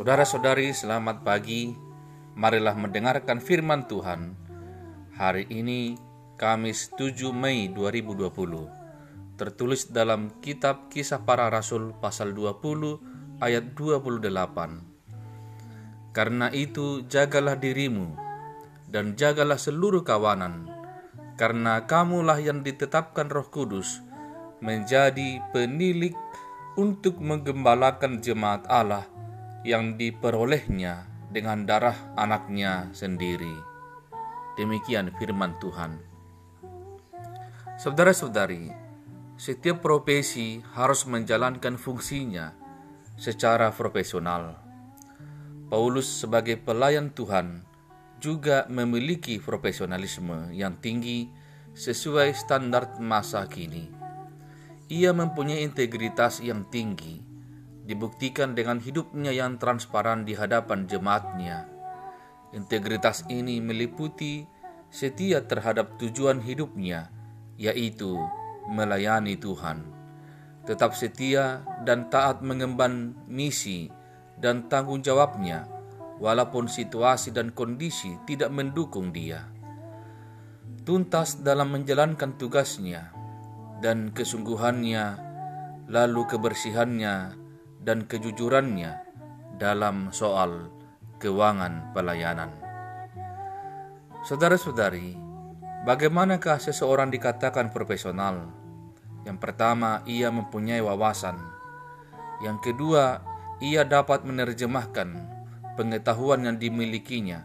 Saudara-saudari, selamat pagi. Marilah mendengarkan firman Tuhan. Hari ini Kamis 7 Mei 2020. Tertulis dalam kitab Kisah Para Rasul pasal 20 ayat 28. Karena itu jagalah dirimu dan jagalah seluruh kawanan, karena kamulah yang ditetapkan Roh Kudus menjadi penilik untuk menggembalakan jemaat Allah yang diperolehnya dengan darah anaknya sendiri. Demikian firman Tuhan. Saudara-saudari, setiap profesi harus menjalankan fungsinya secara profesional. Paulus sebagai pelayan Tuhan juga memiliki profesionalisme yang tinggi sesuai standar masa kini. Ia mempunyai integritas yang tinggi, dibuktikan dengan hidupnya yang transparan di hadapan jemaatnya. Integritas ini meliputi setia terhadap tujuan hidupnya, yaitu melayani Tuhan. Tetap setia dan taat mengemban misi dan tanggung jawabnya, walaupun situasi dan kondisi tidak mendukung dia. Tuntas dalam menjalankan tugasnya dan kesungguhannya, lalu kebersihannya dan kejujurannya dalam soal keuangan pelayanan. Saudara-saudari, bagaimanakah seseorang dikatakan profesional? Yang pertama, ia mempunyai wawasan. Yang kedua, ia dapat menerjemahkan pengetahuan yang dimilikinya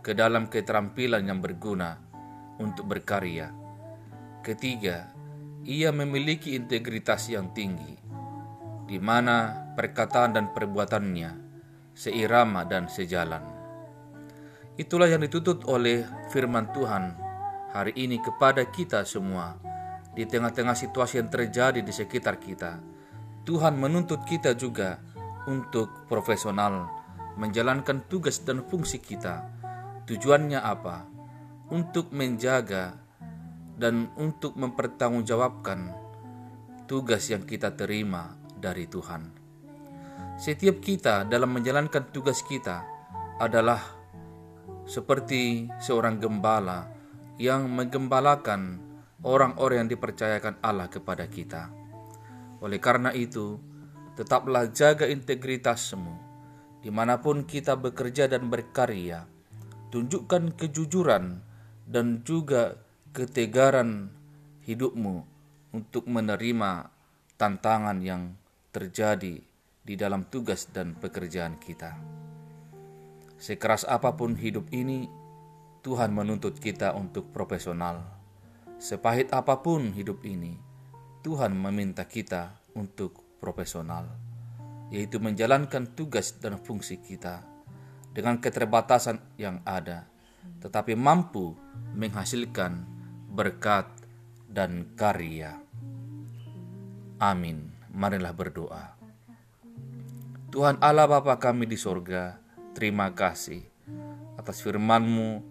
ke dalam keterampilan yang berguna untuk berkarya. Ketiga, ia memiliki integritas yang tinggi, di mana perkataan dan perbuatannya seirama dan sejalan. Itulah yang dituntut oleh firman Tuhan hari ini kepada kita semua di tengah-tengah situasi yang terjadi di sekitar kita. Tuhan menuntut kita juga untuk profesional menjalankan tugas dan fungsi kita. Tujuannya apa? Untuk menjaga dan untuk mempertanggungjawabkan tugas yang kita terima dari Tuhan. Setiap kita dalam menjalankan tugas kita adalah seperti seorang gembala yang menggembalakan orang-orang yang dipercayakan Allah kepada kita. Oleh karena itu, tetaplah jaga integritasmu di mana pun kita bekerja dan berkarya. Tunjukkan kejujuran dan juga ketegaran hidupmu untuk menerima tantangan yang terjadi di dalam tugas dan pekerjaan kita. Sekeras apa pun hidup ini, Tuhan menuntut kita untuk profesional. Sepahit apa pun hidup ini, Tuhan meminta kita untuk profesional, yaitu menjalankan tugas dan fungsi kita dengan keterbatasan yang ada, tetapi mampu menghasilkan berkat, dan karya. Amin. Marilah berdoa. Tuhan Allah Bapa kami di sorga, terima kasih atas firman-Mu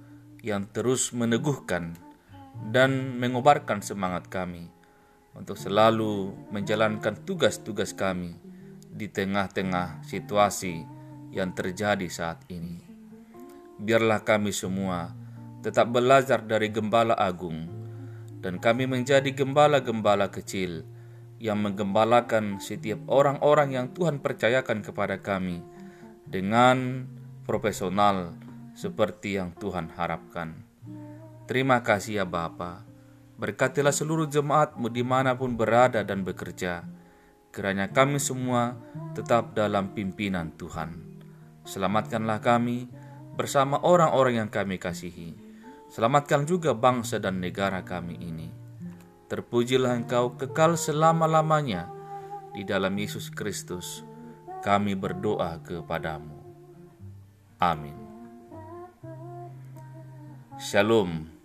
yang terus meneguhkan dan mengobarkan semangat kami untuk selalu menjalankan tugas-tugas kami di tengah-tengah situasi yang terjadi saat ini. Biarlah kami semua tetap belajar dari gembala agung, dan kami menjadi gembala-gembala kecil yang menggembalakan setiap orang-orang yang Tuhan percayakan kepada kami dengan profesional seperti yang Tuhan harapkan. Terima kasih ya Bapa. Berkatilah seluruh jemaatmu di mana pun berada dan bekerja. Kiranya kami semua tetap dalam pimpinan Tuhan. Selamatkanlah kami bersama orang-orang yang kami kasihi Selamatkan juga bangsa dan negara kami ini. Terpujilah Engkau kekal selama-lamanya di dalam Yesus Kristus. Kami berdoa kepadamu. Amin. Shalom.